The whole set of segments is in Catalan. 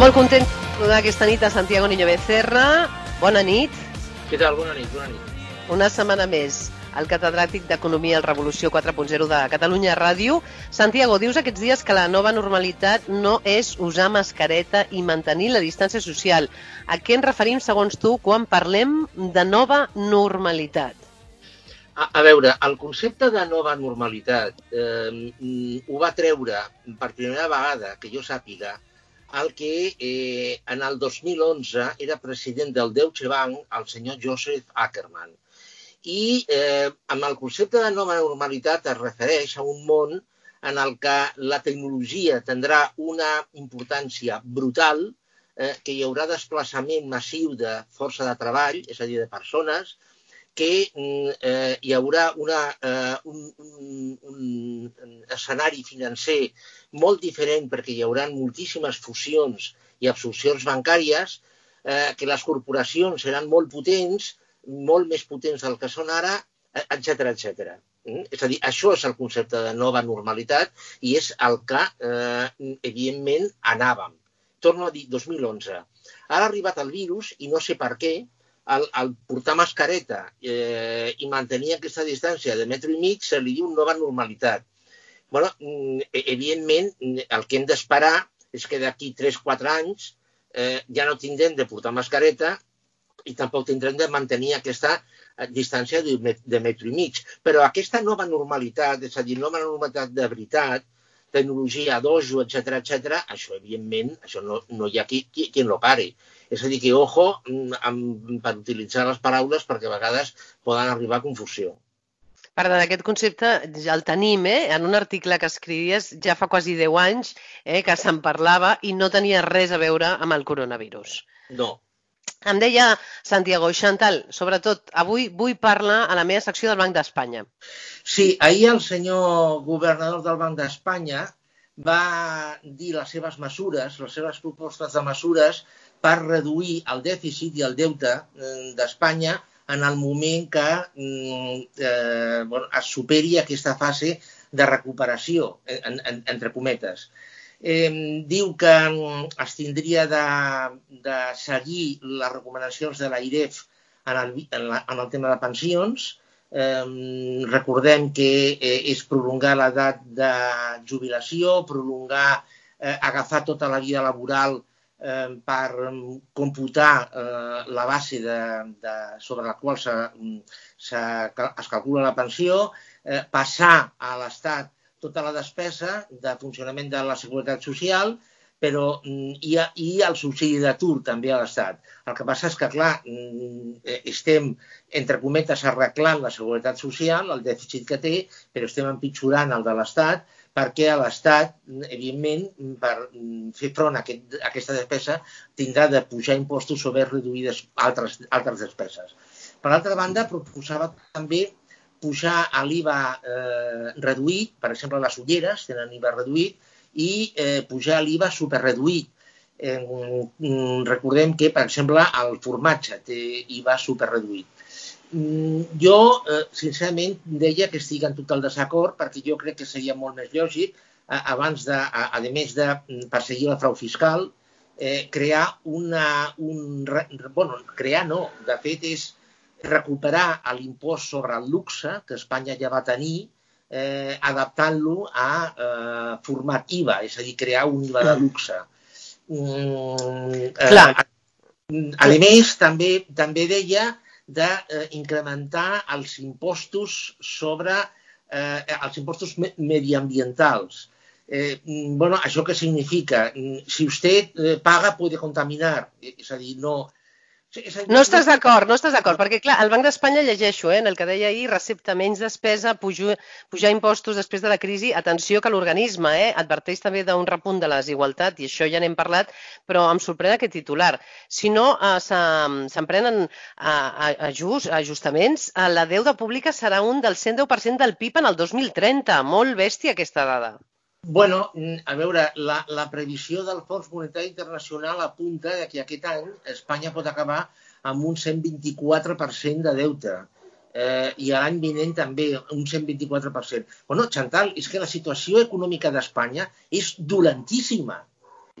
Molt content d'aquesta nit a Santiago Niño Becerra. Bona nit. Què tal? Bona nit, bona nit. Una setmana més el catedràtic d'Economia al Revolució 4.0 de Catalunya Ràdio. Santiago, dius aquests dies que la nova normalitat no és usar mascareta i mantenir la distància social. A què ens referim, segons tu, quan parlem de nova normalitat? A, a veure, el concepte de nova normalitat eh, ho va treure per primera vegada, que jo sàpiga, el que eh, en el 2011 era president del Deutsche Bank, el senyor Joseph Ackermann. I eh, amb el concepte de nova normalitat es refereix a un món en el que la tecnologia tindrà una importància brutal, eh, que hi haurà desplaçament massiu de força de treball, és a dir, de persones, que eh, hi haurà una, eh, un, un, un escenari financer molt diferent perquè hi haurà moltíssimes fusions i absorcions bancàries, eh, que les corporacions seran molt potents, molt més potents del que són ara, etc etc. Mm? És a dir, això és el concepte de nova normalitat i és el que, eh, evidentment, anàvem. Torno a dir, 2011. Ara ha arribat el virus i no sé per què, el, el portar mascareta eh, i mantenir aquesta distància de metro i mig se li diu nova normalitat. Bueno, mm, evidentment, el que hem d'esperar és que d'aquí 3-4 anys eh, ja no tindrem de portar mascareta i tampoc tindrem de mantenir aquesta eh, distància de, metro i mig. Però aquesta nova normalitat, és a dir, nova normalitat de veritat, tecnologia, dojo, etc etc, això, evidentment, això no, no hi ha qui, qui, qui lo pare. És a dir, que ojo mm, amb, per utilitzar les paraules perquè a vegades poden arribar a confusió. Per tant, aquest concepte ja el tenim, eh? En un article que escrivies ja fa quasi 10 anys eh, que se'n parlava i no tenia res a veure amb el coronavirus. No, em deia Santiago Chantal, sobretot avui vull parlar a la meva secció del Banc d'Espanya. Sí, ahir el senyor governador del Banc d'Espanya va dir les seves mesures, les seves propostes de mesures per reduir el dèficit i el deute eh, d'Espanya en el moment que mm, eh, bueno, es superi aquesta fase de recuperació, en, en, entre cometes eh, diu que es tindria de, de seguir les recomanacions de l'AIREF en el, en, la, en el tema de pensions. Eh, recordem que eh, és prolongar l'edat de jubilació, prolongar, eh, agafar tota la vida laboral eh, per computar eh, la base de, de, sobre la qual se, se, es calcula la pensió, eh, passar a l'Estat tota la despesa de funcionament de la Seguretat Social, però mm, ha, i el subsidi d'atur també a l'Estat. El que passa és que, clar, mm, eh, estem, entre cometes, arreglant la Seguretat Social, el dèficit que té, però estem empitjorant el de l'Estat, perquè a l'Estat, evidentment, per fer front a, aquest, a aquesta despesa, tindrà de pujar impostos o reduïdes altres, altres despeses. Per altra banda, proposava també pujar a l'IVA eh, reduït, per exemple, les ulleres tenen IVA reduït, i eh, pujar l'IVA superreduït. Eh, mm, recordem que, per exemple, el formatge té IVA superreduït. Mm, jo, eh, sincerament, deia que estic en tot el desacord perquè jo crec que seria molt més lògic, abans de, a, a més de mm, perseguir el frau fiscal, eh, crear una... Un, bueno, crear no, de fet és recuperar l'impost sobre el luxe, que Espanya ja va tenir, eh, adaptant-lo a eh, format IVA, és a dir, crear un IVA de luxe. Mm, eh, Clar. A més, també, també deia d'incrementar eh, els impostos sobre eh, els impostos me mediambientals. Eh, bueno, això què significa? Si usted eh, paga, puede contaminar. És a dir, no, Sí, és no estàs d'acord, no estàs d'acord, perquè clar, el Banc d'Espanya llegeixo, eh, en el que deia ahir, recepta menys despesa, pujar, pujar impostos després de la crisi. Atenció que l'organisme eh, adverteix també d'un repunt de la desigualtat, i això ja n'hem parlat, però em sorprèn aquest titular. Si no eh, s'emprenen ajust, ajustaments, eh, la deuda pública serà un del 110% del PIB en el 2030. Molt bèstia aquesta dada. Bueno, a veure, la, la previsió del Fons Monetari Internacional apunta que aquest any Espanya pot acabar amb un 124% de deute. Eh, I l'any vinent també un 124%. Bueno, Chantal, és que la situació econòmica d'Espanya és dolentíssima.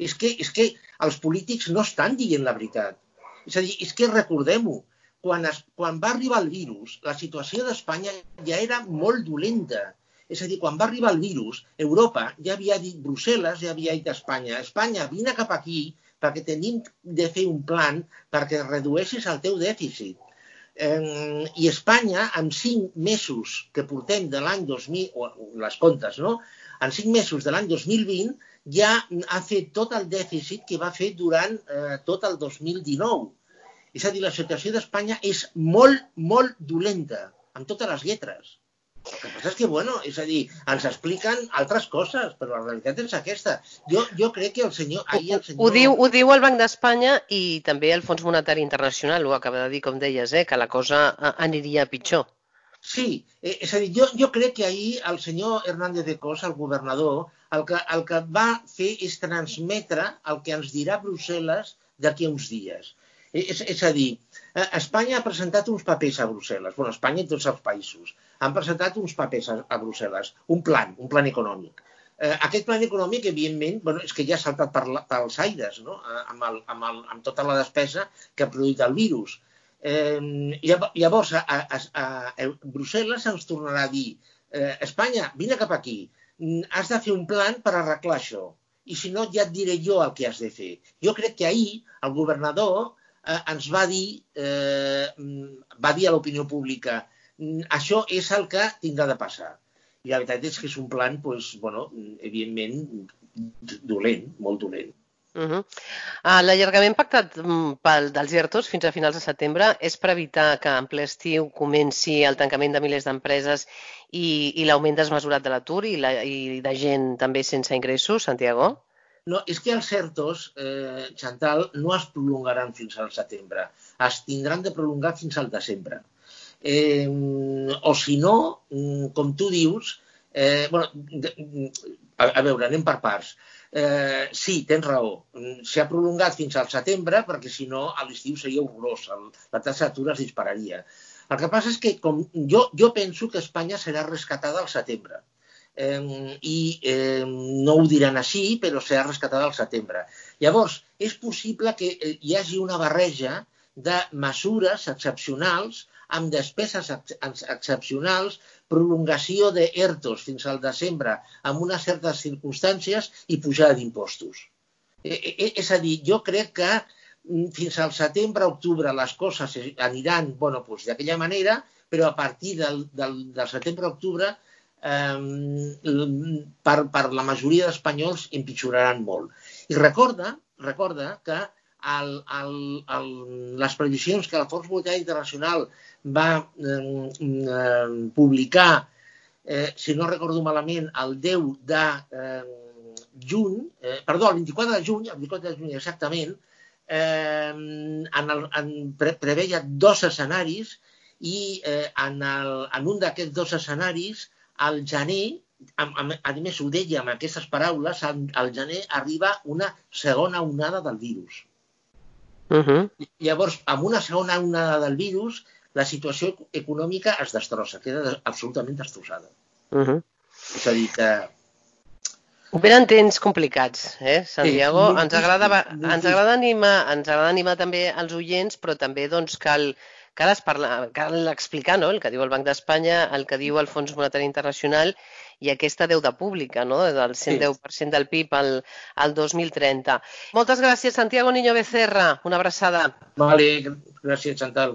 És que, és que els polítics no estan dient la veritat. És a dir, és que recordem-ho, quan, es, quan va arribar el virus, la situació d'Espanya ja era molt dolenta. És a dir, quan va arribar el virus, Europa ja havia dit, Brussel·les ja havia dit a Espanya, Espanya, vine cap aquí perquè tenim de fer un plan perquè redueixis el teu dèficit. Eh, I Espanya, en cinc mesos que portem de l'any 2000, o les comptes, no? En cinc mesos de l'any 2020 ja ha fet tot el dèficit que va fer durant eh, tot el 2019. És a dir, la situació d'Espanya és molt, molt dolenta, amb totes les lletres. El que passa és que, bueno, és a dir, ens expliquen altres coses, però la realitat és aquesta. Jo, jo crec que el senyor... Ahir el senyor... Ho, diu, ho diu el Banc d'Espanya i també el Fons Monetari Internacional, ho acaba de dir, com deies, eh, que la cosa aniria pitjor. Sí, eh, és a dir, jo, jo crec que ahir el senyor Hernández de Cos, el governador, el que, el que va fer és transmetre el que ens dirà Brussel·les d'aquí a uns dies. Eh, és, és a dir, eh, Espanya ha presentat uns papers a Brussel·les, bueno, Espanya i tots els països, han presentat uns papers a, a Brussel·les, un plan, un plan econòmic. Eh, aquest plan econòmic, evidentment, bueno, és que ja ha saltat per la, pels aires, no? Eh, amb, el, amb, el, amb tota la despesa que ha produït el virus. Eh, llavors, a, a, a, a Brussel·les ens tornarà a dir eh, Espanya, vine cap aquí, mm, has de fer un plan per arreglar això. I si no, ja et diré jo el que has de fer. Jo crec que ahir el governador eh, ens va dir, eh, va dir a l'opinió pública això és el que tindrà de passar. I la veritat és que és un plan, doncs, bueno, evidentment, dolent, molt dolent. Uh -huh. uh, L'allargament pactat mm, pel, dels ERTOs fins a finals de setembre és per evitar que en ple estiu comenci el tancament de milers d'empreses i, i l'augment desmesurat de l'atur i, la, i de gent també sense ingressos, Santiago? No, és que els CERTOs, eh, Chantal, no es prolongaran fins al setembre. Es tindran de prolongar fins al desembre. Eh, o si no, mm, com tu dius, eh, bueno, a, a veure, anem per parts. Eh, sí, tens raó. S'ha prolongat fins al setembre perquè si no a l'estiu seria horrorós. La taxa d'atur es dispararia. El que passa és que com, jo, jo penso que Espanya serà rescatada al setembre i eh, no ho diran així, però serà rescatada al setembre. Llavors, és possible que eh, hi hagi una barreja de mesures excepcionals amb despeses ex excepcionals, prolongació de ERTOs fins al desembre amb unes certes circumstàncies i pujada d'impostos. E -e és a dir, jo crec que mm, fins al setembre-octubre les coses aniran bueno, doncs d'aquella manera, però a partir del, del, del setembre-octubre per, per la majoria d'espanyols empitjoraran molt. I recorda, recorda que el, el, el, les previsions que el Fons Monetari Internacional va eh, publicar, eh, si no recordo malament, el 10 de eh, juny, eh, perdó, el 24 de juny, el 24 de juny exactament, eh, en el, en, pre, preveia dos escenaris i eh, en, el, en un d'aquests dos escenaris al gener, a, a, a més ho deia amb aquestes paraules, al, al gener arriba una segona onada del virus. Uh -huh. Llavors, amb una segona onada del virus, la situació econòmica es destrossa, queda absolutament destrossada. Uh -huh. És a dir, que Venen temps complicats, eh, Santiago? Sí, ens, agrada, ens, agrada animar, ens agrada animar també els oients, però també doncs, cal, cal, parlar, cal explicar no? el que diu el Banc d'Espanya, el que diu el Fons Monetari Internacional i aquesta deuda pública, no? del 110% del PIB al, al 2030. Moltes gràcies, Santiago Niño Becerra. Una abraçada. Vale, gràcies, Chantal.